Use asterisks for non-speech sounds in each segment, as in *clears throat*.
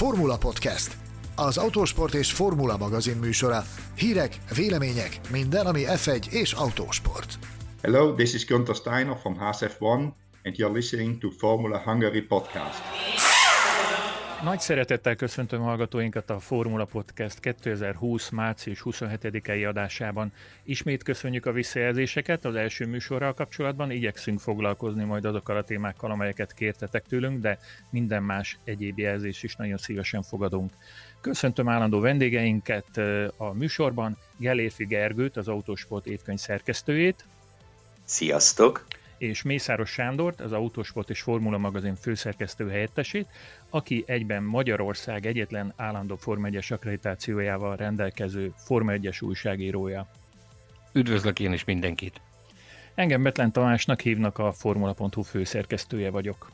Formula Podcast, az autósport és formula magazin műsora. Hírek, vélemények, minden, ami F1 és autósport. Hello, this is Gunther Steiner from HSF1 and you're listening to Formula Hungary podcast. Nagy szeretettel köszöntöm hallgatóinkat a Formula Podcast 2020. március 27-i adásában. Ismét köszönjük a visszajelzéseket az első műsorral kapcsolatban, igyekszünk foglalkozni majd azokkal a témákkal, amelyeket kértetek tőlünk, de minden más egyéb jelzés is nagyon szívesen fogadunk. Köszöntöm állandó vendégeinket a műsorban, Gelérfi Gergőt, az Autosport évkönyv szerkesztőjét. Sziasztok! És Mészáros Sándort, az Autosport és Formula magazin főszerkesztő helyettesét, aki egyben Magyarország egyetlen állandó Forma 1-es akkreditációjával rendelkező Forma 1-es újságírója. Üdvözlök én is mindenkit! Engem Betlen Tamásnak hívnak, a Formula.hu főszerkesztője vagyok.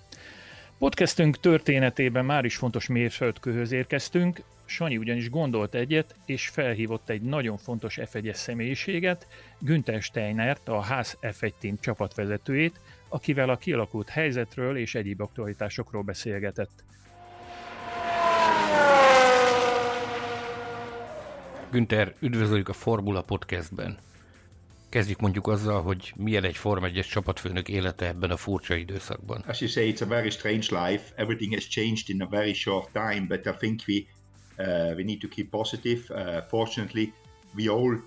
Podcastünk történetében már is fontos mérföldkőhöz érkeztünk, Sanyi ugyanis gondolt egyet, és felhívott egy nagyon fontos F1-es személyiséget, Günther Steinert, a Ház F1 Team csapatvezetőjét, akivel a kialakult helyzetről és egyéb aktualitásokról beszélgetett. Günther, üdvözöljük a Formula Podcastben. Kezdjük mondjuk azzal, hogy milyen egy Form 1 csapatfőnök élete ebben a furcsa időszakban. As you say, it's a very strange life. Everything has changed in a very short time, but I think we we need to keep positive. Uh, fortunately, we all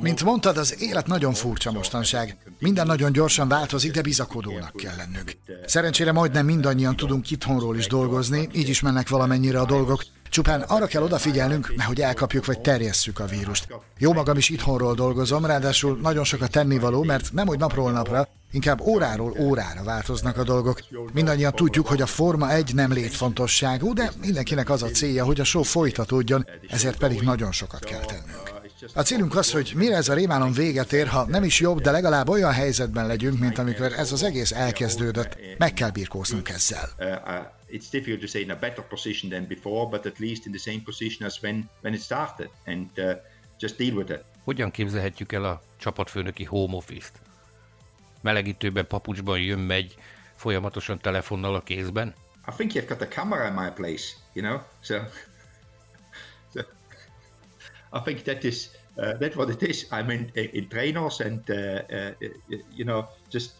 mint mondtad, az élet nagyon furcsa mostanság. Minden nagyon gyorsan változik, de bizakodónak kell lennünk. Szerencsére majdnem mindannyian tudunk itthonról is dolgozni, így is mennek valamennyire a dolgok. Csupán arra kell odafigyelnünk, nehogy elkapjuk vagy terjesszük a vírust. Jó magam is itthonról dolgozom, ráadásul nagyon sok a tennivaló, mert nem úgy napról napra, Inkább óráról órára változnak a dolgok. Mindannyian tudjuk, hogy a Forma 1 nem létfontosságú, de mindenkinek az a célja, hogy a show folytatódjon, ezért pedig nagyon sokat kell tennünk. A célunk az, hogy mire ez a rémálom véget ér, ha nem is jobb, de legalább olyan helyzetben legyünk, mint amikor ez az egész elkezdődött. Meg kell birkóznunk ezzel. It's difficult to say in a better position than before, but at least in the same position as when, when it started, and uh, just deal with it. Hogyan képzelhetjük el a csapatfőnöki home office-t? melegítőben, papucsban jön, megy, folyamatosan telefonnal a kézben? I think you've got a camera in my place, you know, so, so I think that is uh, that's what it is. I'm in, in trainers and uh, uh, you know just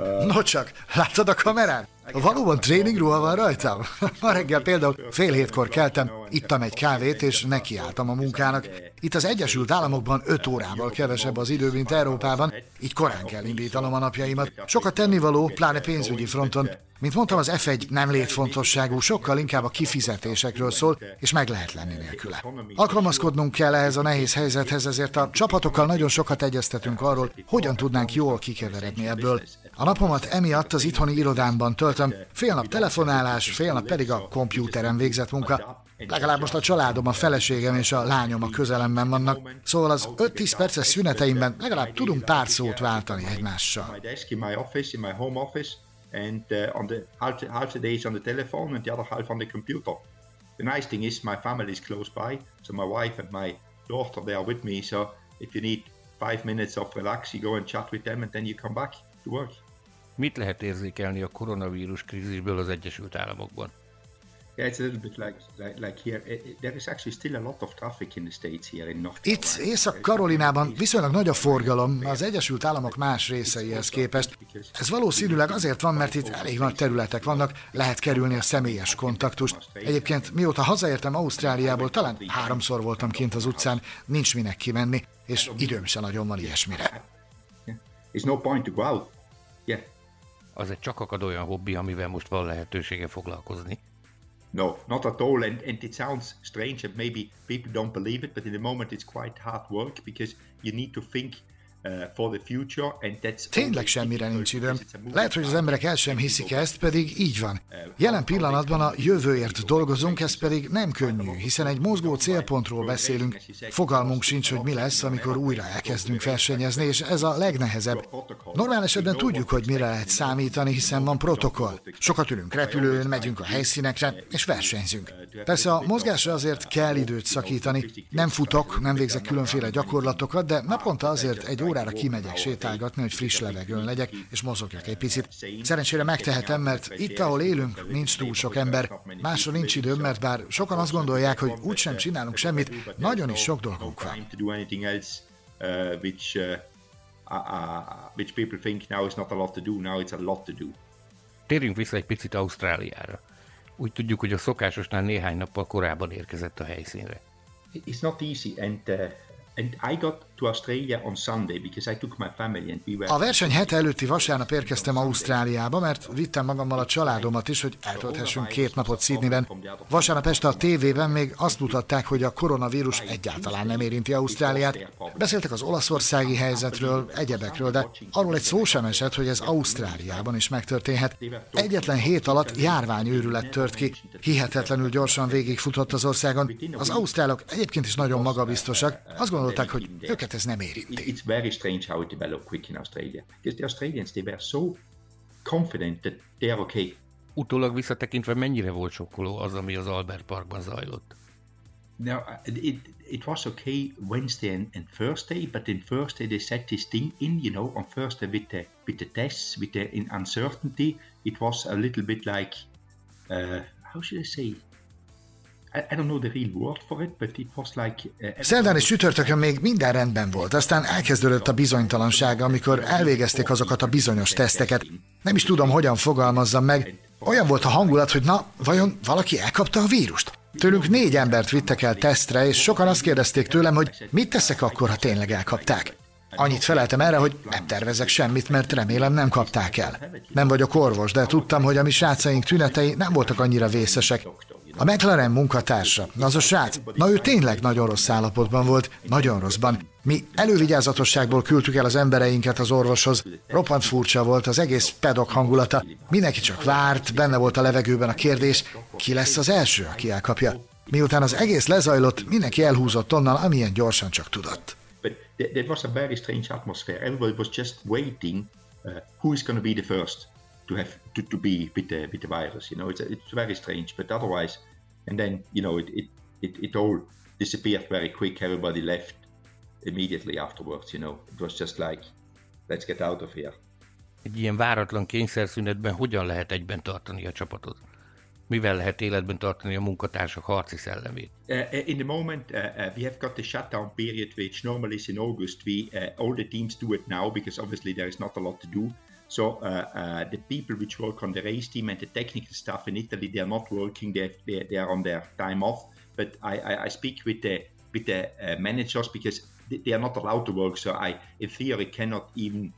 Uh, no csak, láttad a kamerán? Valóban tréningruha van rajtam? *laughs* Ma reggel például fél hétkor keltem, ittam egy kávét, és nekiálltam a munkának. Itt az Egyesült Államokban öt órával kevesebb az idő, mint Európában, így korán kell indítanom a napjaimat. Sokat tennivaló, pláne pénzügyi fronton. Mint mondtam, az F1 nem létfontosságú, sokkal inkább a kifizetésekről szól, és meg lehet lenni nélküle. Alkalmazkodnunk kell ehhez a nehéz helyzethez, ezért a csapatokkal nagyon sokat egyeztetünk arról, hogyan tudnánk jól kikeveredni ebből. A napomat emiatt az itthoni irodámban töltöm, fél nap telefonálás, fél nap pedig a kompjúteren végzett munka. Legalább most a családom, a feleségem és a lányom a közelemben vannak, szóval az 5-10 perces szüneteimben legalább tudunk pár szót váltani egymással. and uh. The nice thing is my family is close by, so my wife and my daughter they are with me. So if you need five minutes of relax, you go and chat with them, and then you come back work. Mit lehet érzékelni a koronavírus krízisből az Egyesült Államokban? Itt Észak-Karolinában viszonylag nagy a forgalom az Egyesült Államok más részeihez képest. Ez valószínűleg azért van, mert itt elég nagy területek vannak, lehet kerülni a személyes kontaktust. Egyébként mióta hazaértem Ausztráliából, talán háromszor voltam kint az utcán, nincs minek kimenni, és időm se nagyon van ilyesmire. It's no point to go out. Yeah. Az egy csak akad olyan hobbi, amivel most van lehetősége foglalkozni. No, not at all. And, and it sounds strange and maybe people don't believe it, but in the moment it's quite hard work because you need to think Tényleg semmire nincs időm. Lehet, hogy az emberek el sem hiszik ezt, pedig így van. Jelen pillanatban a jövőért dolgozunk, ez pedig nem könnyű, hiszen egy mozgó célpontról beszélünk. Fogalmunk sincs, hogy mi lesz, amikor újra elkezdünk versenyezni, és ez a legnehezebb. Normál esetben tudjuk, hogy mire lehet számítani, hiszen van protokoll. Sokat ülünk repülőn, megyünk a helyszínekre, és versenyzünk. Persze a mozgásra azért kell időt szakítani. Nem futok, nem végzek különféle gyakorlatokat, de naponta azért egy órára kimegyek sétálgatni, hogy friss levegőn legyek, és mozogjak egy picit. Szerencsére megtehetem, mert itt, ahol élünk, nincs túl sok ember. Másra nincs időm, mert bár sokan azt gondolják, hogy úgysem csinálunk semmit, nagyon is sok dolgunk van. which people think now is not a lot to do, now it's a lot to do. Térjünk vissza egy picit Ausztráliára. Úgy tudjuk, hogy a szokásosnál néhány nappal korábban érkezett a helyszínre. It's not easy and uh, a verseny hete előtti vasárnap érkeztem Ausztráliába, mert vittem magammal a családomat is, hogy eltölthessünk két napot Sydneyben. Vasárnap este a tévében még azt mutatták, hogy a koronavírus egyáltalán nem érinti Ausztráliát. Beszéltek az olaszországi helyzetről, egyebekről, de arról egy szó sem esett, hogy ez Ausztráliában is megtörténhet. Egyetlen hét alatt járványőrület tört ki, hihetetlenül gyorsan végigfutott az országon. Az ausztrálok egyébként is nagyon magabiztosak, azt gondolták, hogy őket ez nem érinti. It's very strange how it developed quick in Australia. Because the Australians, they were so confident that they are okay. Utólag visszatekintve mennyire volt sokkoló az, ami az Albert Parkban zajlott? Now, it, it was okay Wednesday and, and Thursday, but in Thursday they set this thing in, you know, on Thursday with the, with the tests, with the in uncertainty, it was a little bit like, uh, how should I say, Szerdán és csütörtökön még minden rendben volt, aztán elkezdődött a bizonytalanság, amikor elvégezték azokat a bizonyos teszteket. Nem is tudom, hogyan fogalmazzam meg. Olyan volt a hangulat, hogy na, vajon valaki elkapta a vírust? Tőlünk négy embert vittek el tesztre, és sokan azt kérdezték tőlem, hogy mit teszek akkor, ha tényleg elkapták. Annyit feleltem erre, hogy nem tervezek semmit, mert remélem nem kapták el. Nem vagyok orvos, de tudtam, hogy a mi srácaink tünetei nem voltak annyira vészesek, a McLaren munkatársa, az a srác, na ő tényleg nagyon rossz állapotban volt, nagyon rosszban. Mi elővigyázatosságból küldtük el az embereinket az orvoshoz. Roppant furcsa volt az egész pedok hangulata. Mindenki csak várt, benne volt a levegőben a kérdés, ki lesz az első, aki elkapja. Miután az egész lezajlott, mindenki elhúzott onnan, amilyen gyorsan csak tudott. But that was a very strange atmosphere. Everybody was just waiting uh, who is going to be the first to have to, to be with the with the virus. You know, it's it's very strange. But otherwise, and then you know it, it it, it all disappeared very quick everybody left immediately afterwards you know it was just like let's get out of here egy ilyen váratlan kényszerszünetben hogyan lehet egyben tartani a csapatot? Mivel lehet életben tartani a munkatársak harci szellemét? Uh, uh in the moment uh, uh, we have got the shutdown period which normally is in August. We uh, all the teams do it now because obviously there is not a lot to do. So uh, uh, the people which work on the race team and the technical staff in Italy, they are not working; they they, they are on their time off. But I, I, I speak with the with the uh, managers because they are not allowed to work. So I, in theory, cannot even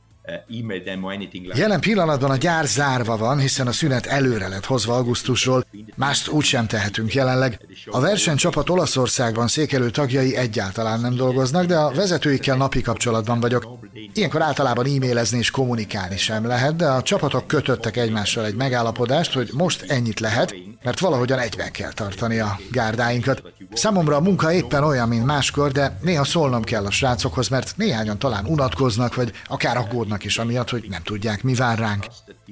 Jelen pillanatban a gyár zárva van, hiszen a szünet előre lett hozva augusztusról, mást úgy sem tehetünk jelenleg. A versenycsapat Olaszországban székelő tagjai egyáltalán nem dolgoznak, de a vezetőikkel napi kapcsolatban vagyok. Ilyenkor általában e-mailezni és kommunikálni sem lehet, de a csapatok kötöttek egymással egy megállapodást, hogy most ennyit lehet, mert valahogyan egyben kell tartani a gárdáinkat. Számomra a munka éppen olyan, mint máskor, de néha szólnom kell a srácokhoz, mert néhányan talán unatkoznak, vagy akár aggódnak is amiatt, hogy nem tudják, mi vár ránk.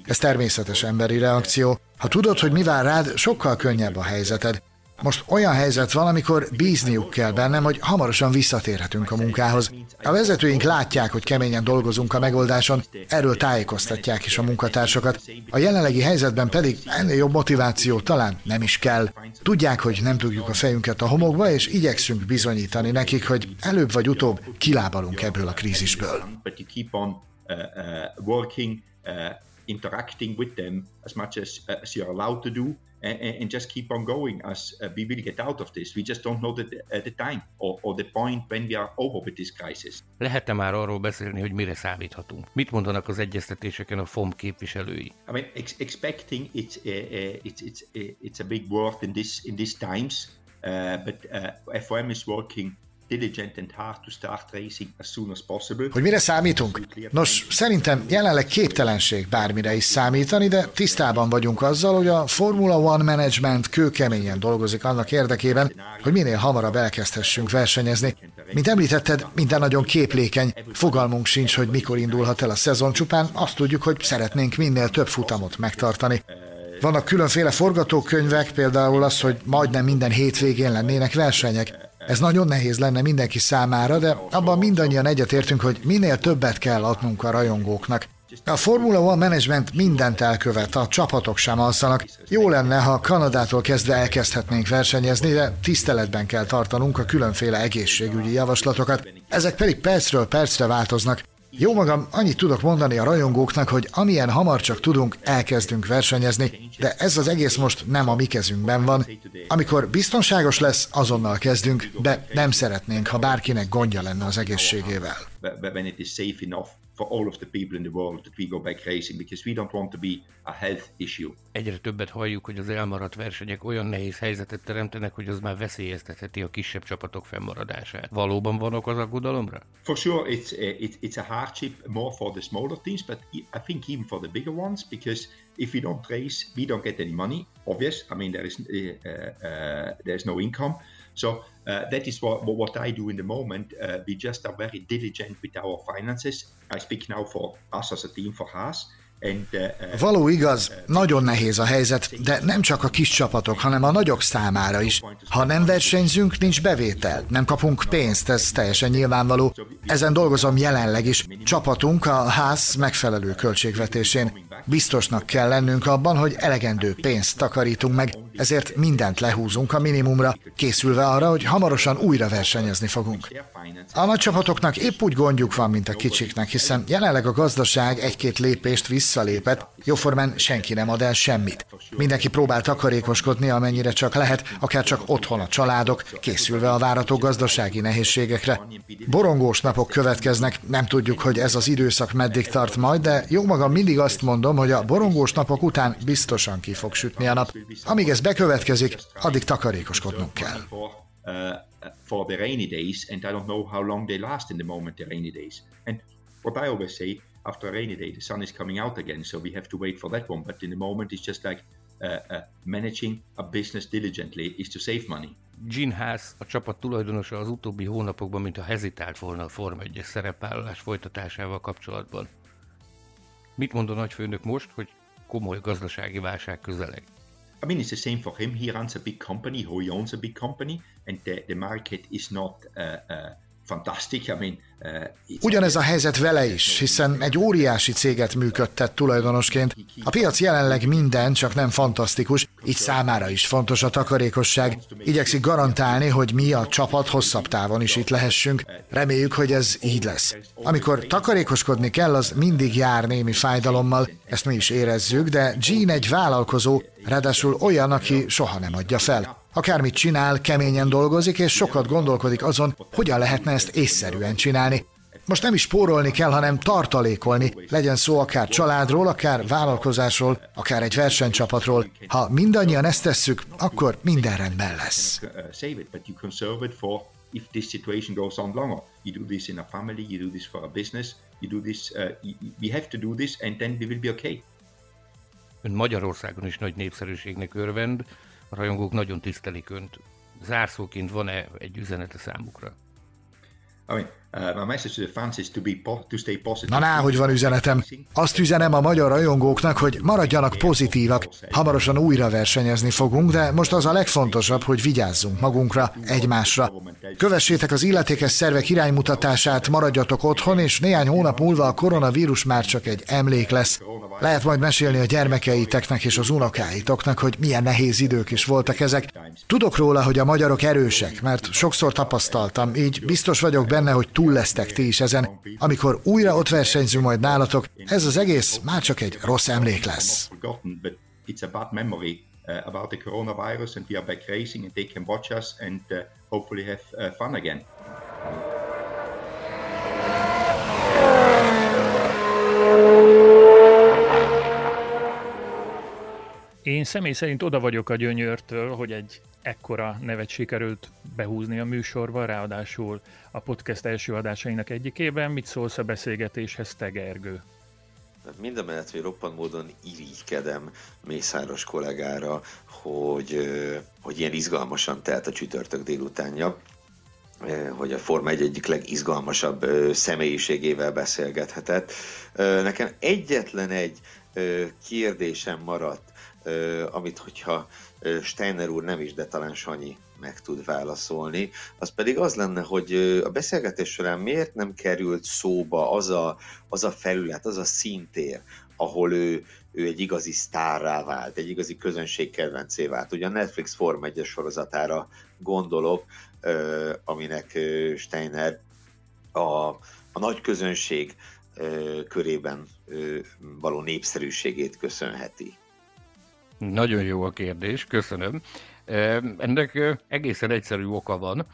Ez természetes emberi reakció. Ha tudod, hogy mi vár rád, sokkal könnyebb a helyzeted. Most olyan helyzet van, amikor bízniuk kell bennem, hogy hamarosan visszatérhetünk a munkához. A vezetőink látják, hogy keményen dolgozunk a megoldáson, erről tájékoztatják is a munkatársakat. A jelenlegi helyzetben pedig ennél jobb motiváció talán nem is kell. Tudják, hogy nem tudjuk a fejünket a homokba, és igyekszünk bizonyítani nekik, hogy előbb vagy utóbb kilábalunk ebből a krízisből. Interacting with them as much as, as you're allowed to do and, and, just keep on going as uh, we will get out of this. We just don't know the, uh, the time or, or the point when we are over with this crisis. Lehet-e már arról beszélni, hogy mire számíthatunk? Mit mondanak az egyeztetéseken a FOM képviselői? I mean, ex- expecting it's, uh, uh, it's, it's, uh, it's a big word in, this, in these times, uh, but uh, FOM is working hogy mire számítunk? Nos, szerintem jelenleg képtelenség bármire is számítani, de tisztában vagyunk azzal, hogy a Formula One Management kőkeményen dolgozik annak érdekében, hogy minél hamarabb elkezdhessünk versenyezni. Mint említetted, minden nagyon képlékeny, fogalmunk sincs, hogy mikor indulhat el a szezon, csupán azt tudjuk, hogy szeretnénk minél több futamot megtartani. Vannak különféle forgatókönyvek, például az, hogy majdnem minden hétvégén lennének versenyek. Ez nagyon nehéz lenne mindenki számára, de abban mindannyian egyetértünk, hogy minél többet kell adnunk a rajongóknak. A Formula One Management mindent elkövet, a csapatok sem alszanak. Jó lenne, ha Kanadától kezdve elkezdhetnénk versenyezni, de tiszteletben kell tartanunk a különféle egészségügyi javaslatokat. Ezek pedig percről percre változnak. Jó magam, annyit tudok mondani a rajongóknak, hogy amilyen hamar csak tudunk, elkezdünk versenyezni, de ez az egész most nem a mi kezünkben van. Amikor biztonságos lesz, azonnal kezdünk, de nem szeretnénk, ha bárkinek gondja lenne az egészségével for all of the people in the world that we go back racing because we don't want to be a health issue. Egyre többet halljuk, hogy az elmaradt versenyek olyan nehéz helyzetet teremtenek, hogy az már veszélyeztetheti a kisebb csapatok fennmaradását. Valóban van ok az aggodalomra? For sure, it's a, it's, it's a hardship more for the smaller teams, but I think even for the bigger ones because if we don't race, we don't get any money. Obvious, I mean there is uh, uh, there's no income. So that is what, what I do in the moment. Uh, we just are very diligent with our finances. I speak now for us as a team for Haas. Uh, Való igaz, nagyon nehéz a helyzet, de nem csak a kis csapatok, hanem a nagyok számára is. Ha nem versenyzünk, nincs bevétel, nem kapunk pénzt, ez teljesen nyilvánvaló. Ezen dolgozom jelenleg is. Csapatunk a ház megfelelő költségvetésén. Biztosnak kell lennünk abban, hogy elegendő pénzt takarítunk meg, ezért mindent lehúzunk a minimumra, készülve arra, hogy hamarosan újra versenyezni fogunk. A nagy csapatoknak épp úgy gondjuk van, mint a kicsiknek, hiszen jelenleg a gazdaság egy-két lépést visszalépett, jóformán senki nem ad el semmit. Mindenki próbál takarékoskodni, amennyire csak lehet, akár csak otthon a családok, készülve a várató gazdasági nehézségekre. Borongós napok következnek, nem tudjuk, hogy ez az időszak meddig tart majd, de jó magam mindig azt mondom, hogy a borongós napok után biztosan ki fog sütni a nap. Amíg ez bekövetkezik, addig takarékoskodnunk kell. For the rainy days, and I don't know how long they last in the moment, the rainy days. And what I always say, after a rainy day, the sun is coming out again, so we have to wait for that one. But in the moment, it's just like uh, uh, managing a business diligently is to save money. Gene Haas, a csapat tulajdonosa az utóbbi hónapokban, mint a hezitált volna a Forma 1 szerepvállalás folytatásával kapcsolatban. Mit mond a nagyfőnök most, hogy komoly gazdasági válság közeleg? I mean, it's the same for him. He runs a big company, he owns a big company, and the, the market is not uh, Uh, Ugyanez a helyzet vele is, hiszen egy óriási céget működtet tulajdonosként. A piac jelenleg minden, csak nem fantasztikus, így számára is fontos a takarékosság. Igyekszik garantálni, hogy mi a csapat hosszabb távon is itt lehessünk. Reméljük, hogy ez így lesz. Amikor takarékoskodni kell, az mindig jár némi fájdalommal, ezt mi is érezzük, de Gene egy vállalkozó, ráadásul olyan, aki soha nem adja fel. Akármit csinál, keményen dolgozik, és sokat gondolkodik azon, hogyan lehetne ezt észszerűen csinálni. Most nem is spórolni kell, hanem tartalékolni, legyen szó akár családról, akár vállalkozásról, akár egy versenycsapatról. Ha mindannyian ezt tesszük, akkor minden rendben lesz. if this situation goes on longer. You do this in a family, you do this for a business, you do this, uh, we have to do this, and then we will be okay. Ön Magyarországon is nagy népszerűségnek örvend, rajongók nagyon tisztelik önt. Zárszóként van-e egy üzenete számukra? Mean, Na ná, hogy van üzenetem. Azt üzenem a magyar rajongóknak, hogy maradjanak pozitívak. Hamarosan újra versenyezni fogunk, de most az a legfontosabb, hogy vigyázzunk magunkra, egymásra. Kövessétek az illetékes szervek iránymutatását, maradjatok otthon, és néhány hónap múlva a koronavírus már csak egy emlék lesz. Lehet majd mesélni a gyermekeiteknek és az unokáitoknak, hogy milyen nehéz idők is voltak ezek. Tudok róla, hogy a magyarok erősek, mert sokszor tapasztaltam, így biztos vagyok benne, hogy túl lesztek ti is ezen. Amikor újra ott versenyzünk majd nálatok, ez az egész már csak egy rossz emlék lesz. Uh, about the coronavirus, and we are back racing, and they can watch us and uh, hopefully have uh, fun again. Én személy szerint oda vagyok a gyönyörtől, hogy egy ekkora nevet sikerült behúzni a műsorba, ráadásul a podcast első adásainak egyikében. Mit szólsz a beszélgetéshez, te Gergő? Hát mind a mellett, hogy roppant módon irigykedem Mészáros kollégára, hogy, hogy ilyen izgalmasan telt a csütörtök délutánja, hogy a Forma egy egyik legizgalmasabb személyiségével beszélgethetett. Nekem egyetlen egy kérdésem maradt amit hogyha Steiner úr nem is, de talán Sanyi meg tud válaszolni, az pedig az lenne, hogy a beszélgetés során miért nem került szóba az a, az a felület, az a szintér, ahol ő, ő egy igazi sztárrá vált, egy igazi közönség kedvencé vált. Ugye a Netflix Form 1 sorozatára gondolok, aminek Steiner a, a nagy közönség körében való népszerűségét köszönheti. Nagyon jó a kérdés, köszönöm. Ennek egészen egyszerű oka van.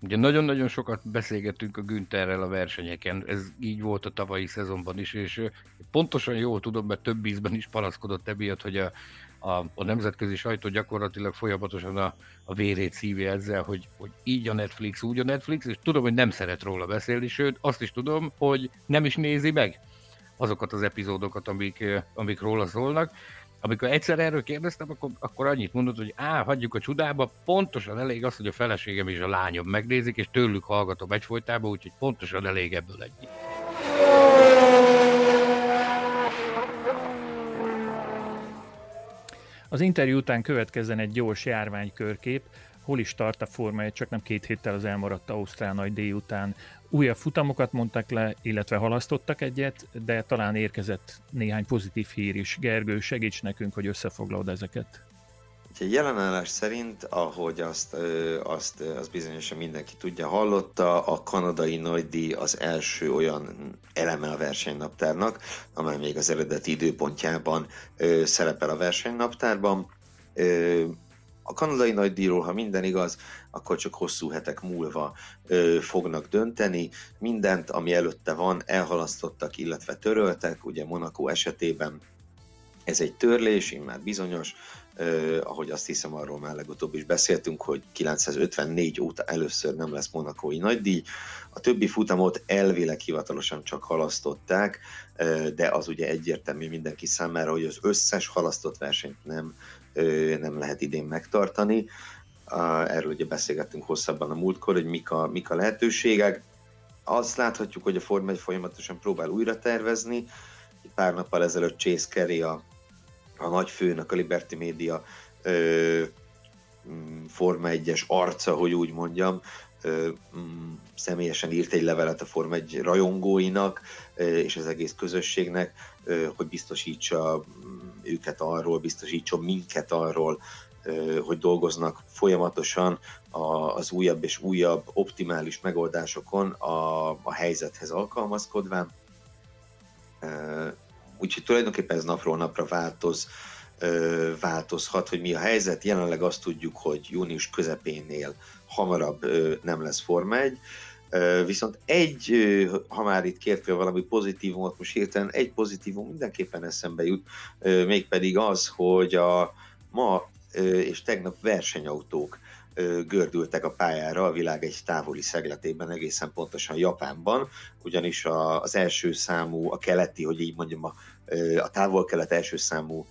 Ugye nagyon-nagyon sokat beszélgettünk a Güntherrel a versenyeken, ez így volt a tavalyi szezonban is, és pontosan jól tudom, mert több ízben is panaszkodott emiatt, hogy a, a, a nemzetközi sajtó gyakorlatilag folyamatosan a, a vérét szívja ezzel, hogy, hogy így a Netflix, úgy a Netflix, és tudom, hogy nem szeret róla beszélni, sőt, azt is tudom, hogy nem is nézi meg azokat az epizódokat, amik, amik róla szólnak. Amikor egyszer erről kérdeztem, akkor, akkor annyit mondott, hogy á, hagyjuk a csodába, pontosan elég az, hogy a feleségem és a lányom megnézik, és tőlük hallgatom egyfolytában, úgyhogy pontosan elég ebből egy. Az interjú után következzen egy gyors járványkörkép, hol is tart a Forma 1, csak nem két héttel az elmaradt Ausztrál nagy D után. Újabb futamokat mondtak le, illetve halasztottak egyet, de talán érkezett néhány pozitív hír is. Gergő, segíts nekünk, hogy összefoglalod ezeket. Úgyhogy jelenállás szerint, ahogy azt, azt, azt bizonyosan mindenki tudja, hallotta, a kanadai nagydíj az első olyan eleme a versenynaptárnak, amely még az eredeti időpontjában szerepel a versenynaptárban. A kanadai nagydíjról, ha minden igaz, akkor csak hosszú hetek múlva ö, fognak dönteni. Mindent, ami előtte van, elhalasztottak, illetve töröltek. Ugye Monaco esetében ez egy törlés, már bizonyos, Uh, ahogy azt hiszem, arról már legutóbb is beszéltünk, hogy 954 óta először nem lesz monakói nagydíj. A többi futamot elvileg hivatalosan csak halasztották, uh, de az ugye egyértelmű mindenki számára, hogy az összes halasztott versenyt nem, nem lehet idén megtartani. Erről ugye beszélgettünk hosszabban a múltkor, hogy mik a, mik a lehetőségek. Azt láthatjuk, hogy a Forma 1 folyamatosan próbál újra tervezni. Pár nappal ezelőtt Chase Carey, a a nagy főnök, a Liberty Media ö, mm, Forma 1-es arca, hogy úgy mondjam, mm, személyesen írt egy levelet a Forma 1 rajongóinak és az egész közösségnek, hogy biztosítsa mm, őket arról, biztosítson minket arról, hogy dolgoznak folyamatosan az újabb és újabb optimális megoldásokon a, a helyzethez alkalmazkodván úgyhogy tulajdonképpen ez napról napra változ, változhat, hogy mi a helyzet. Jelenleg azt tudjuk, hogy június közepénél hamarabb nem lesz Forma 1, Viszont egy, ha már itt kértél valami pozitívumot, most hirtelen egy pozitívum mindenképpen eszembe jut, mégpedig az, hogy a ma és tegnap versenyautók gördültek a pályára a világ egy távoli szegletében, egészen pontosan Japánban, ugyanis az első számú, a keleti, hogy így mondjam, a, a távol-kelet első számú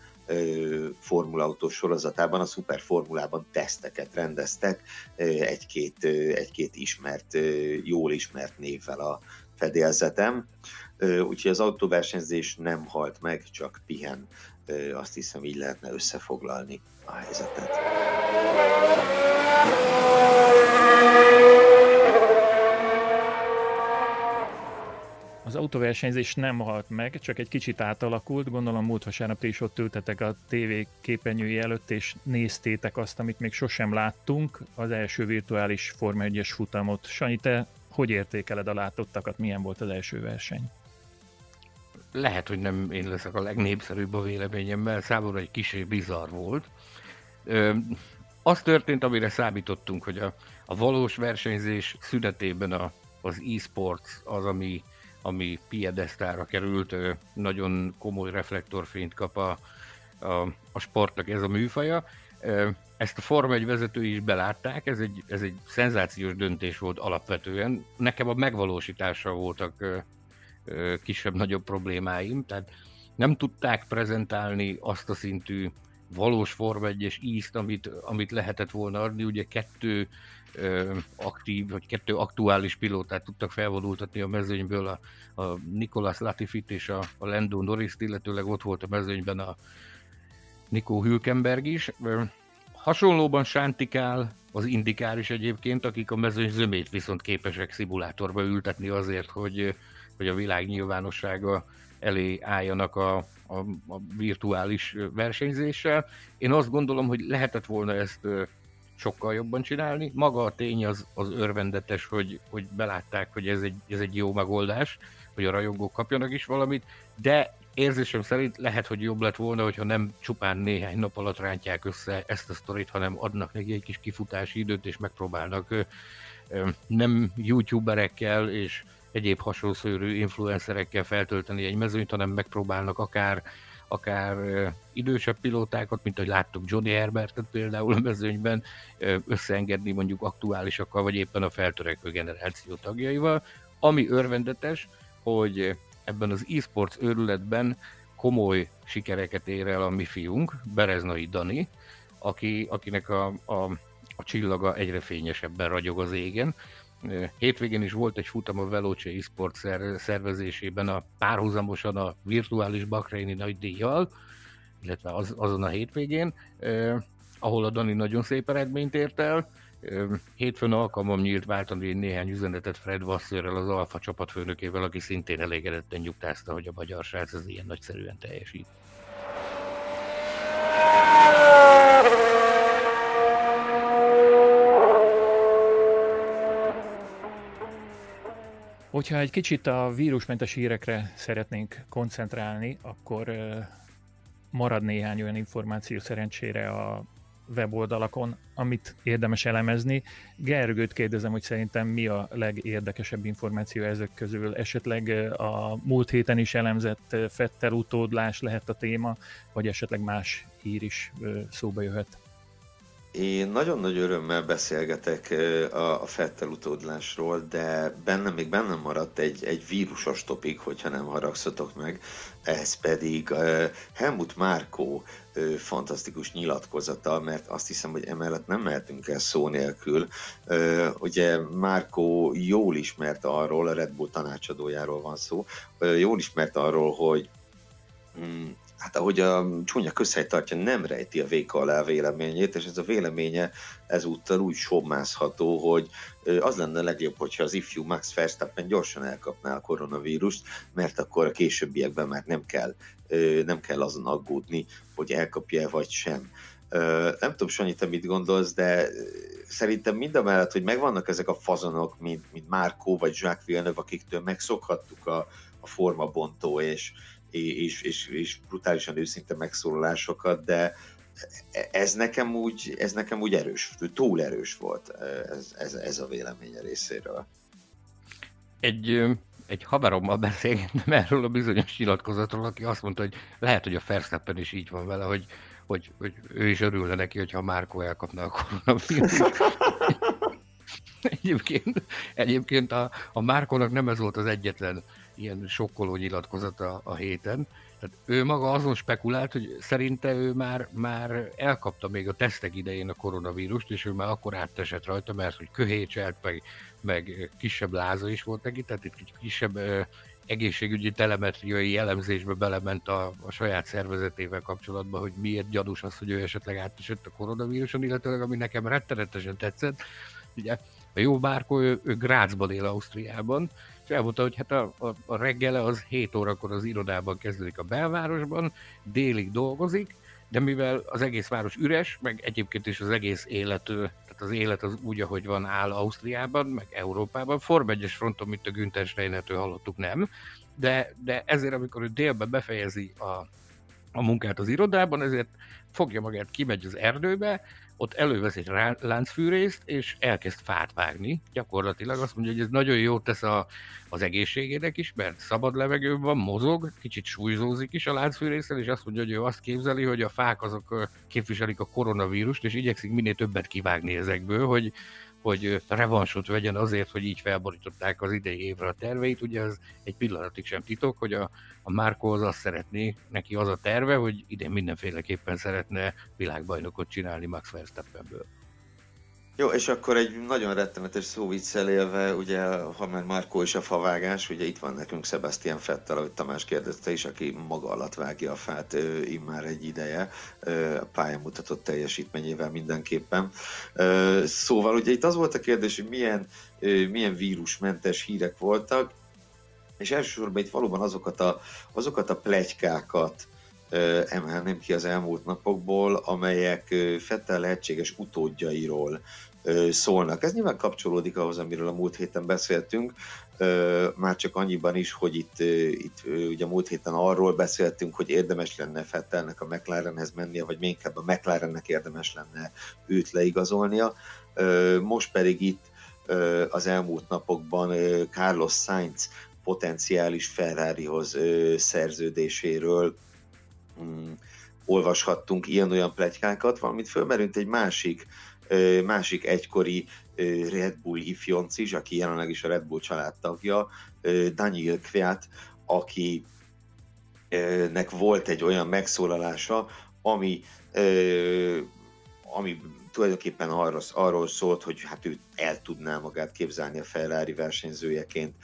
Formula Autó sorozatában, a Super Formulában teszteket rendeztek egy-két, egy-két ismert, jól ismert névvel a fedélzetem. Úgyhogy az autóversenyzés nem halt meg, csak pihen. Azt hiszem, így lehetne összefoglalni a helyzetet. Az autóversenyzés nem halt meg, csak egy kicsit átalakult. Gondolom múlt vasárnap is ott ültetek a TV képernyői előtt, és néztétek azt, amit még sosem láttunk, az első virtuális Forma 1-es futamot. Sanyi, te hogy értékeled a látottakat? Milyen volt az első verseny? Lehet, hogy nem én leszek a legnépszerűbb a véleményemmel, számomra egy kicsit bizarr volt. Az történt, amire számítottunk, hogy a, a valós versenyzés szünetében a, az e-sports az, ami ami piedesztára került, nagyon komoly reflektorfényt kap a, a, a sportnak ez a műfaja. Ezt a Forma 1 vezetői is belátták, ez egy, ez egy szenzációs döntés volt alapvetően. Nekem a megvalósítással voltak kisebb-nagyobb problémáim, tehát nem tudták prezentálni azt a szintű valós Forma 1-es ízt, amit, amit lehetett volna adni. Ugye kettő aktív, vagy kettő aktuális pilótát tudtak felvonultatni a mezőnyből, a, a Nicolas Latifit és a, a Lando norris illetőleg ott volt a mezőnyben a Nikó Hülkenberg is. Hasonlóban sántikál az indikár is egyébként, akik a mezőny zömét viszont képesek szimulátorba ültetni azért, hogy, hogy a világ nyilvánossága elé álljanak a, a, a virtuális versenyzéssel. Én azt gondolom, hogy lehetett volna ezt sokkal jobban csinálni. Maga a tény az, az örvendetes, hogy, hogy belátták, hogy ez egy, ez egy jó megoldás, hogy a rajongók kapjanak is valamit, de érzésem szerint lehet, hogy jobb lett volna, hogyha nem csupán néhány nap alatt rántják össze ezt a sztorit, hanem adnak neki egy kis kifutási időt, és megpróbálnak nem youtuberekkel és egyéb hasonlószörű influencerekkel feltölteni egy mezőnyt, hanem megpróbálnak akár akár idősebb pilótákat, mint ahogy láttuk Johnny Herbertet például a mezőnyben, összeengedni mondjuk aktuálisakkal, vagy éppen a feltörekvő generáció tagjaival, ami örvendetes, hogy ebben az e-sports őrületben komoly sikereket ér el a mi fiunk, Bereznai Dani, aki, akinek a, a, a csillaga egyre fényesebben ragyog az égen. Hétvégén is volt egy futam a Veloce eSport szervezésében a párhuzamosan a virtuális Bakreini nagy díjjal, illetve az, azon a hétvégén, eh, ahol a Dani nagyon szép eredményt ért el, Hétfőn alkalmam nyílt váltani néhány üzenetet Fred Wasserrel, az Alfa csapatfőnökével, aki szintén elégedetten nyugtázta, hogy a magyar srác az ilyen nagyszerűen teljesít. Hogyha egy kicsit a vírusmentes hírekre szeretnénk koncentrálni, akkor marad néhány olyan információ szerencsére a weboldalakon, amit érdemes elemezni. Gergőt kérdezem, hogy szerintem mi a legérdekesebb információ ezek közül. Esetleg a múlt héten is elemzett Fettel utódlás lehet a téma, vagy esetleg más hír is szóba jöhet. Én nagyon nagy örömmel beszélgetek a, a Fettel utódlásról, de bennem még bennem maradt egy, egy vírusos topik, hogyha nem haragszatok meg. Ez pedig Helmut Márkó fantasztikus nyilatkozata, mert azt hiszem, hogy emellett nem mehetünk el szó nélkül. Ugye Márkó jól ismert arról, a Red Bull tanácsadójáról van szó, jól ismert arról, hogy mm, hát ahogy a csúnya közhely tartja, nem rejti a véka alá véleményét, és ez a véleménye ezúttal úgy sommázható, hogy az lenne legjobb, hogyha az ifjú Max Verstappen gyorsan elkapná a koronavírust, mert akkor a későbbiekben már nem kell, nem kell azon aggódni, hogy elkapja vagy sem. Nem tudom, Sanyi, te mit gondolsz, de szerintem mind a mellett, hogy megvannak ezek a fazonok, mint, mint Márkó vagy Jacques Villeneuve, akiktől megszokhattuk a, a formabontó és, és, és, és brutálisan őszinte megszólalásokat, de ez nekem úgy, ez nekem úgy erős, túl erős volt ez, ez, ez a véleménye részéről. Egy, egy haverommal beszélgettem erről a bizonyos nyilatkozatról, aki azt mondta, hogy lehet, hogy a Fersztappen is így van vele, hogy, hogy, hogy ő is örülne neki, hogyha Márko elkapna a koronavírus. *laughs* egyébként, egyébként a, a Márkónak nem ez volt az egyetlen ilyen sokkoló nyilatkozata a héten. Tehát ő maga azon spekulált, hogy szerinte ő már, már elkapta még a tesztek idején a koronavírust, és ő már akkor átesett rajta, mert hogy köhécselt, meg, meg kisebb láza is volt neki, tehát itt kisebb egészségügyi telemetriai elemzésbe belement a, a saját szervezetével kapcsolatban, hogy miért gyanús az, hogy ő esetleg átesett a koronavíruson, illetve ami nekem rettenetesen tetszett, ugye a jó bárkó, ő, ő Grácsban él Ausztriában, és elmondta, hogy hát a, a, a reggele az 7 órakor az irodában kezdődik a belvárosban, délig dolgozik, de mivel az egész város üres, meg egyébként is az egész élet, tehát az élet az úgy, ahogy van, áll Ausztriában, meg Európában, Form 1 fronton, mint a Günther Steinertől hallottuk, nem, de, de ezért, amikor ő délbe befejezi a, a munkát az irodában, ezért fogja magát, kimegy az erdőbe, ott elővesz egy láncfűrészt, és elkezd fát vágni. Gyakorlatilag azt mondja, hogy ez nagyon jót tesz a, az egészségének is, mert szabad levegőben van, mozog, kicsit súlyzózik is a láncfűrészsel, és azt mondja, hogy ő azt képzeli, hogy a fák azok képviselik a koronavírust, és igyekszik minél többet kivágni ezekből, hogy, hogy revansot vegyen azért, hogy így felborították az idei évre a terveit. Ugye ez egy pillanatig sem titok, hogy a, a Márko az azt szeretné, neki az a terve, hogy idén mindenféleképpen szeretne világbajnokot csinálni Max Verstappenből. Jó, és akkor egy nagyon rettenetes szóviccel élve, ugye, ha már Markó is a favágás, ugye itt van nekünk Sebastian Fettel, ahogy Tamás kérdezte is, aki maga alatt vágja a fát immár egy ideje, a pályán mutatott teljesítményével mindenképpen. Szóval ugye itt az volt a kérdés, hogy milyen, milyen vírusmentes hírek voltak, és elsősorban itt valóban azokat a, azokat a plegykákat, emelném ki az elmúlt napokból, amelyek Fettel lehetséges utódjairól szólnak. Ez nyilván kapcsolódik ahhoz, amiről a múlt héten beszéltünk, már csak annyiban is, hogy itt, itt ugye múlt héten arról beszéltünk, hogy érdemes lenne Fettelnek a McLarenhez mennie, vagy még inkább a McLarennek érdemes lenne őt leigazolnia. Most pedig itt az elmúlt napokban Carlos Sainz potenciális Ferrarihoz szerződéséről mm, olvashattunk ilyen-olyan plegykákat, valamint fölmerült egy másik másik egykori Red Bull ifjonc is, aki jelenleg is a Red Bull családtagja, Daniel Kviat, aki nek volt egy olyan megszólalása, ami, ami tulajdonképpen arról, arról szólt, hogy hát ő el tudná magát képzelni a Ferrari versenyzőjeként.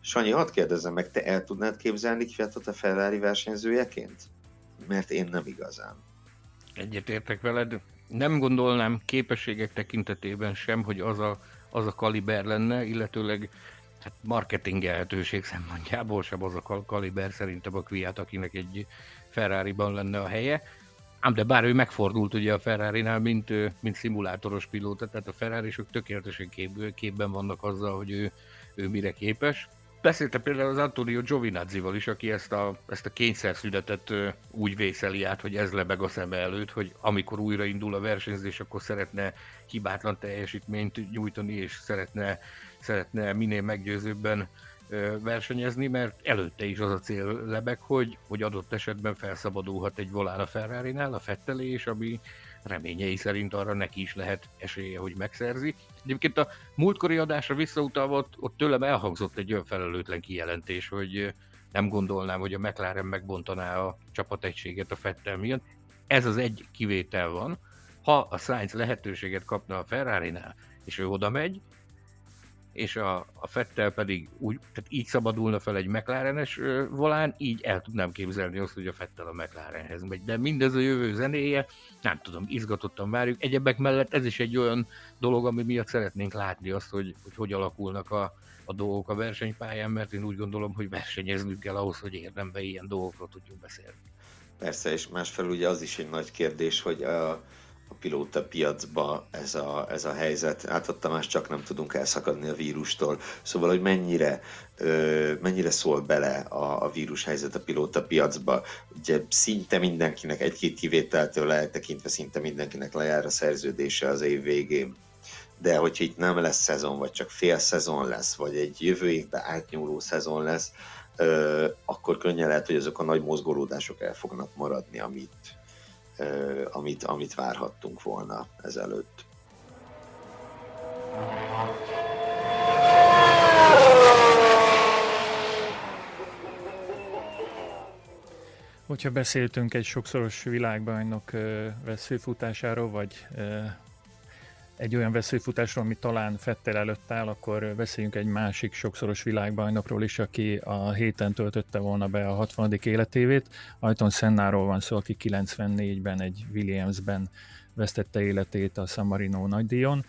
Sanyi, hadd kérdezzem meg, te el tudnád képzelni Kviatot a Ferrari versenyzőjeként? Mert én nem igazán. Egyetértek veled, nem gondolnám képességek tekintetében sem, hogy az a, az a kaliber lenne, illetőleg hát marketingelhetőség szempontjából sem az a kaliber szerintem a Kviat, akinek egy Ferrari-ban lenne a helye. Ám de bár ő megfordult ugye a Ferrari-nál, mint, mint szimulátoros pilóta, tehát a ferrari tökéletesen kép, képben vannak azzal, hogy ő, ő mire képes. Beszéltem például az Antonio Giovinazzi-val is, aki ezt a, ezt a kényszerszületet úgy vészeli át, hogy ez lebeg a szeme előtt, hogy amikor újraindul a versenyzés, akkor szeretne hibátlan teljesítményt nyújtani, és szeretne, szeretne minél meggyőzőbben versenyezni, mert előtte is az a cél lebeg, hogy, hogy adott esetben felszabadulhat egy volán a Ferrari-nál, a Fettelés, ami reményei szerint arra neki is lehet esélye, hogy megszerzi. Egyébként a múltkori adásra visszautalva ott, ott tőlem elhangzott egy olyan kijelentés, hogy nem gondolnám, hogy a McLaren megbontaná a csapategységet a Fettel miatt. Ez az egy kivétel van. Ha a Sainz lehetőséget kapna a Ferrari-nál, és ő oda megy, és a, a Fettel pedig úgy, tehát így szabadulna fel egy McLarenes volán, így el tudnám képzelni azt, hogy a Fettel a McLarenhez megy. De mindez a jövő zenéje, nem tudom, izgatottan várjuk. Egyebek mellett ez is egy olyan dolog, ami miatt szeretnénk látni azt, hogy hogy, hogy alakulnak a, a dolgok a versenypályán, mert én úgy gondolom, hogy versenyeznünk kell ahhoz, hogy érdemben ilyen dolgokról tudjunk beszélni. Persze, és másfelől ugye az is egy nagy kérdés, hogy a, a pilóta piacba ez a, ez a helyzet. Hát ott más csak nem tudunk elszakadni a vírustól. Szóval, hogy mennyire, ö, mennyire szól bele a, a vírus helyzet a pilóta piacba. Ugye szinte mindenkinek, egy-két kivételtől eltekintve szinte mindenkinek lejár a szerződése az év végén. De hogyha itt nem lesz szezon, vagy csak fél szezon lesz, vagy egy jövő évben átnyúló szezon lesz, ö, akkor könnyen lehet, hogy azok a nagy mozgolódások el fognak maradni, amit, amit, amit várhattunk volna ezelőtt. Hogyha beszéltünk egy sokszoros világbajnok veszőfutásáról, vagy egy olyan veszőfutásról, ami talán Fettel előtt áll, akkor beszéljünk egy másik sokszoros világbajnokról is, aki a héten töltötte volna be a 60. életévét. Ajton Sennáról van szó, aki 94-ben egy Williamsben vesztette életét a San Marino nagydíjon.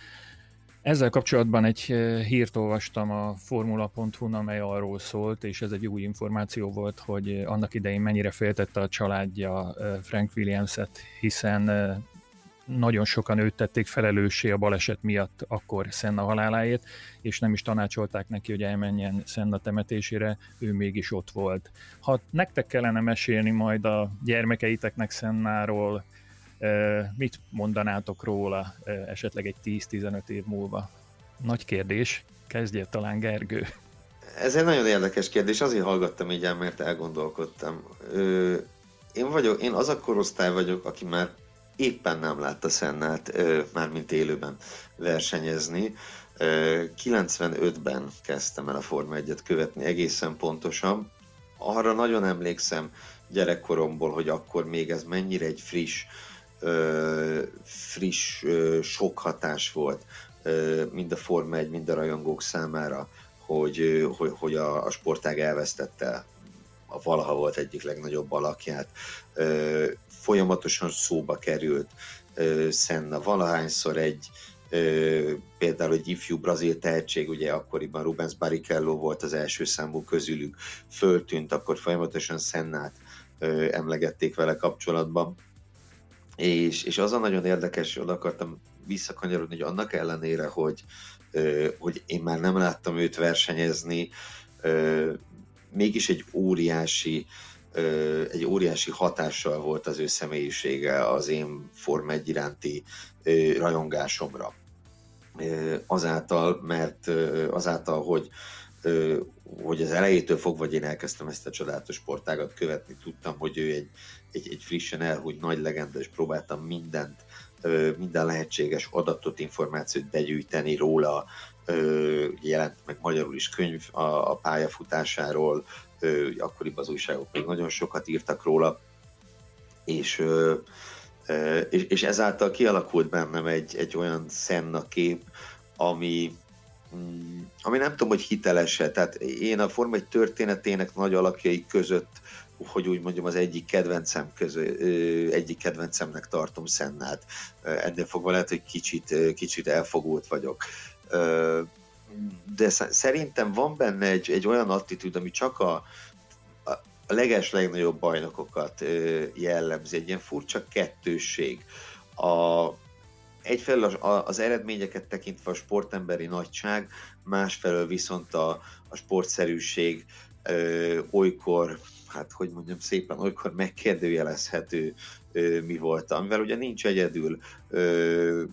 Ezzel kapcsolatban egy hírt olvastam a formula.hu-n, amely arról szólt, és ez egy új információ volt, hogy annak idején mennyire féltette a családja Frank Williams-et, hiszen nagyon sokan őt tették felelőssé a baleset miatt akkor Senna haláláért, és nem is tanácsolták neki, hogy elmenjen Senna temetésére, ő mégis ott volt. Ha nektek kellene mesélni majd a gyermekeiteknek Sennáról, mit mondanátok róla esetleg egy 10-15 év múlva? Nagy kérdés, kezdje talán Gergő. Ez egy nagyon érdekes kérdés, azért hallgattam így el, mert elgondolkodtam. én vagyok, én az a korosztály vagyok, aki már éppen nem látta Szennát, mármint élőben versenyezni. 95-ben kezdtem el a Forma 1-et követni egészen pontosan. Arra nagyon emlékszem gyerekkoromból, hogy akkor még ez mennyire egy friss friss, sok hatás volt mind a Forma 1, mind a rajongók számára, hogy, hogy, hogy a, a sportág elvesztette a valaha volt egyik legnagyobb alakját. Folyamatosan szóba került Senna valahányszor egy például egy ifjú brazil tehetség, ugye akkoriban Rubens Barrichello volt az első számú közülük, föltűnt, akkor folyamatosan Sennát emlegették vele kapcsolatban. És, és az a nagyon érdekes, oda akartam visszakanyarodni, hogy annak ellenére, hogy, hogy én már nem láttam őt versenyezni, mégis egy óriási egy óriási hatással volt az ő személyisége az én Form 1 iránti rajongásomra. Azáltal, mert azáltal, hogy hogy az elejétől fogva, hogy én elkezdtem ezt a csodálatos sportágat követni, tudtam, hogy ő egy, egy, egy frissen elhúgy nagy legenda, és próbáltam mindent, minden lehetséges adatot, információt begyűjteni róla, jelent meg magyarul is könyv a, a pályafutásáról, akkoriban az újságok még nagyon sokat írtak róla, és, és, és ezáltal kialakult bennem egy, egy olyan Senna kép, ami, mm, ami nem tudom, hogy hiteles-e. Tehát én a Forma egy történetének nagy alakjai között, hogy úgy mondjam, az egyik kedvencem közül, egyik kedvencemnek tartom Szennát. Ennél fogva lehet, hogy kicsit, kicsit elfogult vagyok de szerintem van benne egy, egy olyan attitűd, ami csak a, a leges legnagyobb bajnokokat jellemzi, egy ilyen furcsa kettősség. A, egyfelől az, az eredményeket tekintve a sportemberi nagyság, másfelől viszont a, a sportszerűség ö, olykor, hát hogy mondjam szépen, olykor megkérdőjelezhető ö, mi volt, amivel ugye nincs egyedül. Ö,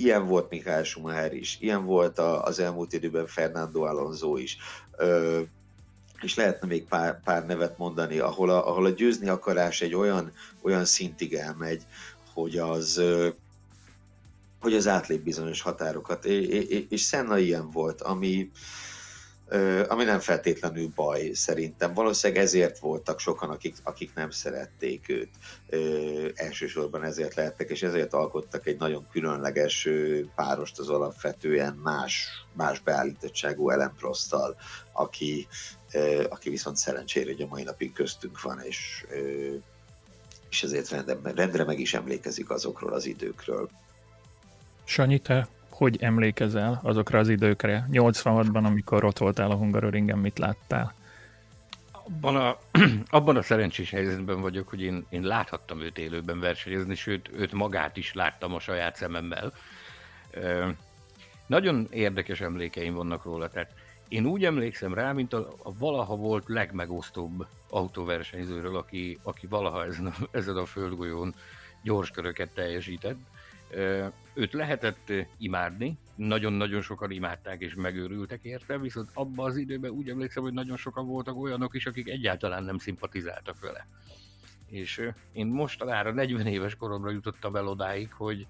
ilyen volt Michael Schumacher is, ilyen volt a, az elmúlt időben Fernando Alonso is. És lehetne még pár, pár nevet mondani, ahol a, ahol a győzni akarás egy olyan, olyan szintig elmegy, hogy az hogy az átlép bizonyos határokat, és Senna ilyen volt, ami, ami nem feltétlenül baj szerintem. Valószínűleg ezért voltak sokan, akik, akik nem szerették őt. Elsősorban ezért lehettek, és ezért alkottak egy nagyon különleges párost az alapvetően más, más beállítottságú Ellen Prosttal, aki, aki viszont szerencsére hogy a mai napig köztünk van, és, és ezért rendre, rendre meg is emlékezik azokról az időkről. Sanyi, te hogy emlékezel azokra az időkre? 86-ban, amikor ott voltál a Hungaroringen, mit láttál? Abban a, *clears throat* abban a szerencsés helyzetben vagyok, hogy én, én láthattam őt élőben versenyezni, sőt, őt magát is láttam a saját szememmel. nagyon érdekes emlékeim vannak róla, tehát én úgy emlékszem rá, mint a, a valaha volt legmegosztóbb autóversenyzőről, aki, aki valaha ezen a, ezen a földgolyón gyors köröket teljesített. Őt lehetett imádni, nagyon-nagyon sokan imádták és megőrültek érte, viszont abban az időben úgy emlékszem, hogy nagyon sokan voltak olyanok is, akik egyáltalán nem szimpatizáltak vele. És én mostanára 40 éves koromra jutottam el odáig, hogy,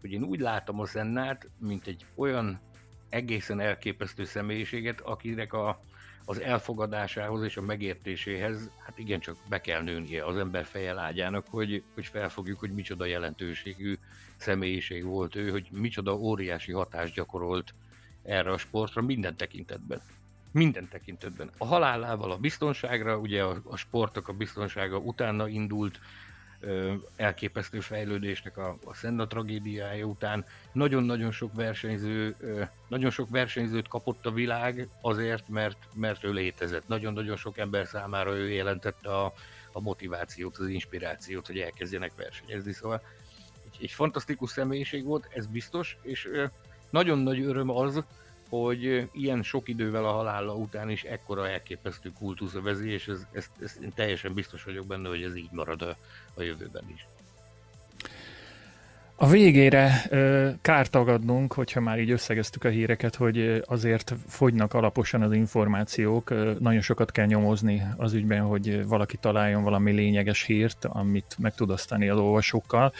hogy én úgy látom a Zennát, mint egy olyan egészen elképesztő személyiséget, akinek a, az elfogadásához és a megértéséhez, hát igencsak be kell nőnie az ember feje lágyának, hogy, hogy felfogjuk, hogy micsoda jelentőségű személyiség volt ő, hogy micsoda óriási hatást gyakorolt erre a sportra minden tekintetben. Minden tekintetben. A halálával a biztonságra, ugye a, a sportok a biztonsága utána indult, elképesztő fejlődésnek a, a Senna tragédiája után. Nagyon-nagyon sok versenyző, nagyon sok versenyzőt kapott a világ azért, mert, mert ő létezett. Nagyon-nagyon sok ember számára ő jelentette a, a motivációt, az inspirációt, hogy elkezdjenek versenyezni. Szóval egy, egy fantasztikus személyiség volt, ez biztos, és nagyon nagy öröm az, hogy ilyen sok idővel a halála után is ekkora elképesztő kultusz övezi, és ez, ez, ez, én teljesen biztos vagyok benne, hogy ez így marad a, a jövőben is. A végére kár tagadnunk, hogyha már így összegeztük a híreket, hogy azért fogynak alaposan az információk, nagyon sokat kell nyomozni az ügyben, hogy valaki találjon valami lényeges hírt, amit meg tud osztani az olvasókkal.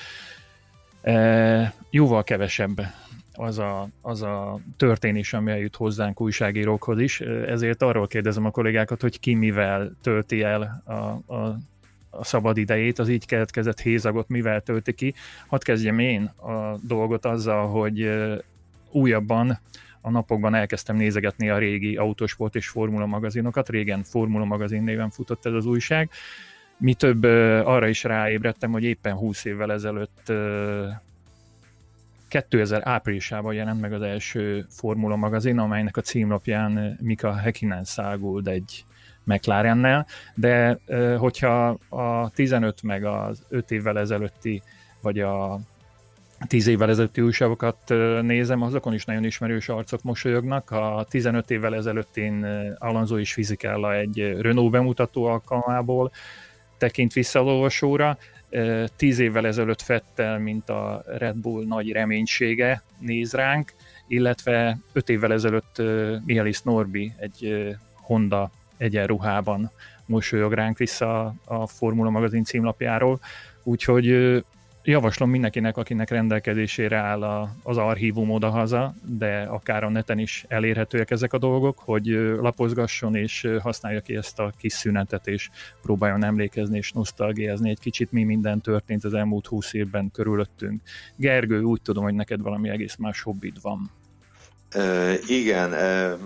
Jóval kevesebb az a, az a történés, ami eljut hozzánk újságírókhoz is. Ezért arról kérdezem a kollégákat, hogy ki mivel tölti el a, a, a szabad idejét, az így keletkezett hézagot mivel tölti ki. Hadd kezdjem én a dolgot azzal, hogy újabban a napokban elkezdtem nézegetni a régi autósport és formula magazinokat. Régen formula magazin néven futott ez az újság. Mi több arra is ráébredtem, hogy éppen 20 évvel ezelőtt 2000 áprilisában jelent meg az első Formula magazin, amelynek a címlapján Mika Häkkinen száguld egy McLarennel, de hogyha a 15 meg az 5 évvel ezelőtti, vagy a 10 évvel ezelőtti újságokat nézem, azokon is nagyon ismerős arcok mosolyognak. A 15 évvel ezelőtt én Alonso is fizikella egy Renault bemutató alkalmából tekint vissza olvasóra, tíz évvel ezelőtt Fettel, mint a Red Bull nagy reménysége néz ránk, illetve öt évvel ezelőtt Mihalis Norbi egy Honda egyenruhában mosolyog ránk vissza a Formula magazin címlapjáról, úgyhogy javaslom mindenkinek, akinek rendelkezésére áll a, az archívum odahaza, de akár a neten is elérhetőek ezek a dolgok, hogy lapozgasson és használja ki ezt a kis szünetet, és próbáljon emlékezni és nosztalgiázni egy kicsit, mi minden történt az elmúlt húsz évben körülöttünk. Gergő, úgy tudom, hogy neked valami egész más hobbid van. Uh, igen, uh,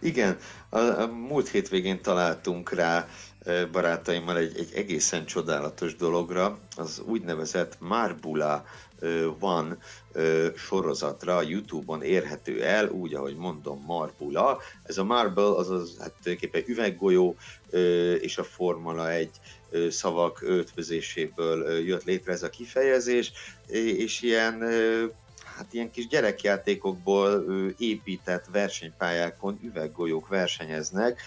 *laughs* igen. A, a múlt hétvégén találtunk rá barátaimmal egy, egy egészen csodálatos dologra, az úgynevezett Marbula van sorozatra a Youtube-on érhető el, úgy, ahogy mondom, Marbula. Ez a Marble, azaz hát tulajdonképpen üveggolyó és a Formula egy szavak ötvözéséből jött létre ez a kifejezés, és ilyen hát ilyen kis gyerekjátékokból épített versenypályákon üveggolyók versenyeznek,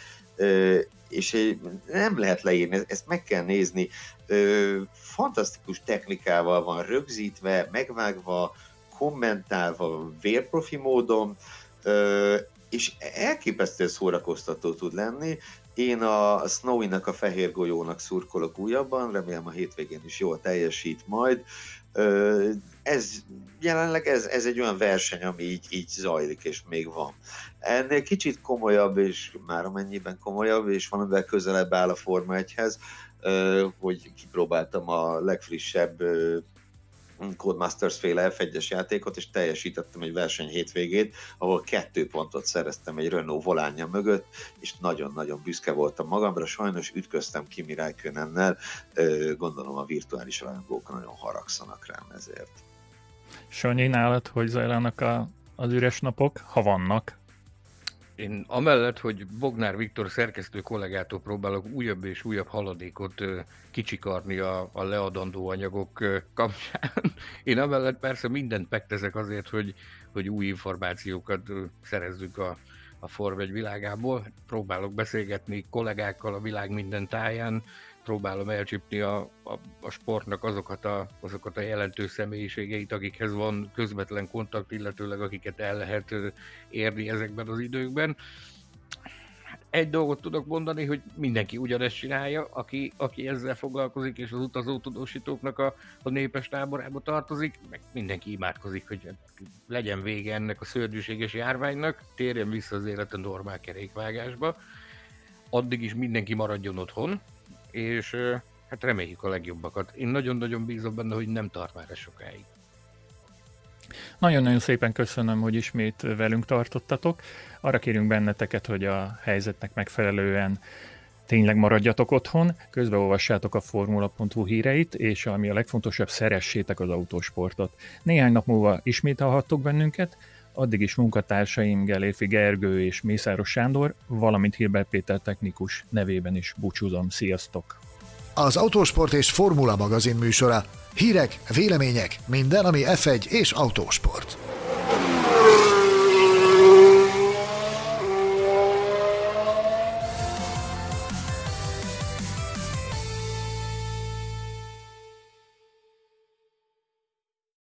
és nem lehet leírni, ezt meg kell nézni. Fantasztikus technikával van rögzítve, megvágva, kommentálva, vérprofi módon, és elképesztően szórakoztató tud lenni. Én a Snowy-nak, a fehér golyónak szurkolok újabban, remélem a hétvégén is jól teljesít majd ez jelenleg ez, ez egy olyan verseny, ami így, így zajlik, és még van. Ennél kicsit komolyabb, és már amennyiben komolyabb, és valamivel közelebb áll a Forma 1-hez, hogy kipróbáltam a legfrissebb Codemasters féle F1-es játékot, és teljesítettem egy verseny hétvégét, ahol kettő pontot szereztem egy Renault volánja mögött, és nagyon-nagyon büszke voltam magamra, sajnos ütköztem Kimi Räikkönennel, gondolom a virtuális rajongók nagyon haragszanak rám ezért. Sanyi, nálad hogy zajlanak a, az üres napok, ha vannak? Én amellett, hogy Bognár Viktor szerkesztő kollégától próbálok újabb és újabb haladékot kicsikarni a, a leadandó anyagok kapcsán, *laughs* én amellett persze mindent megteszek azért, hogy, hogy új információkat szerezzük a, a Form világából. Próbálok beszélgetni kollégákkal a világ minden táján, próbálom elcsípni a, a, a sportnak azokat a, azokat a jelentős személyiségeit, akikhez van közvetlen kontakt, illetőleg akiket el lehet érni ezekben az időkben. Egy dolgot tudok mondani, hogy mindenki ugyanezt csinálja, aki, aki ezzel foglalkozik, és az utazó tudósítóknak a, a népes táborába tartozik, meg mindenki imádkozik, hogy legyen vége ennek a szörnyűséges járványnak, térjen vissza az élete normál kerékvágásba. Addig is mindenki maradjon otthon, és hát reméljük a legjobbakat. Én nagyon-nagyon bízom benne, hogy nem tart már ez sokáig. Nagyon-nagyon szépen köszönöm, hogy ismét velünk tartottatok. Arra kérünk benneteket, hogy a helyzetnek megfelelően tényleg maradjatok otthon, közbeolvassátok a formula.hu híreit, és ami a legfontosabb, szeressétek az autósportot. Néhány nap múlva ismét hallhattok bennünket, addig is munkatársaim Geléfi Gergő és Mészáros Sándor, valamint Hilbert Péter technikus nevében is búcsúzom. Sziasztok! Az Autósport és Formula magazin műsora. Hírek, vélemények, minden, ami F1 és autósport.